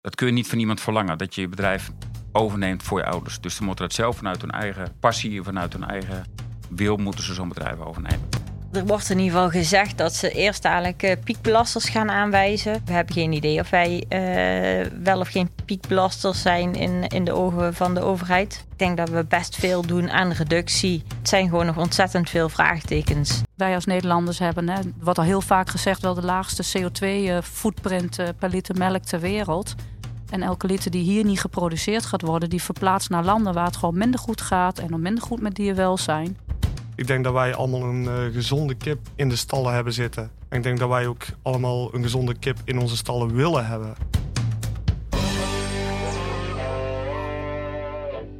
Dat kun je niet van iemand verlangen, dat je je bedrijf overneemt voor je ouders. Dus ze moeten dat zelf vanuit hun eigen passie, vanuit hun eigen wil, moeten ze zo'n bedrijf overnemen. Er wordt in ieder geval gezegd dat ze eerst dadelijk uh, piekbelasters gaan aanwijzen. We hebben geen idee of wij uh, wel of geen piekbelasters zijn in, in de ogen van de overheid. Ik denk dat we best veel doen aan reductie. Het zijn gewoon nog ontzettend veel vraagtekens. Wij als Nederlanders hebben, hè, wat al heel vaak gezegd, wel de laagste CO2-footprint uh, per liter melk ter wereld. En elke liter die hier niet geproduceerd gaat worden, die verplaatst naar landen waar het gewoon minder goed gaat en nog minder goed met dierwelzijn. Ik denk dat wij allemaal een uh, gezonde kip in de stallen hebben zitten. En ik denk dat wij ook allemaal een gezonde kip in onze stallen willen hebben.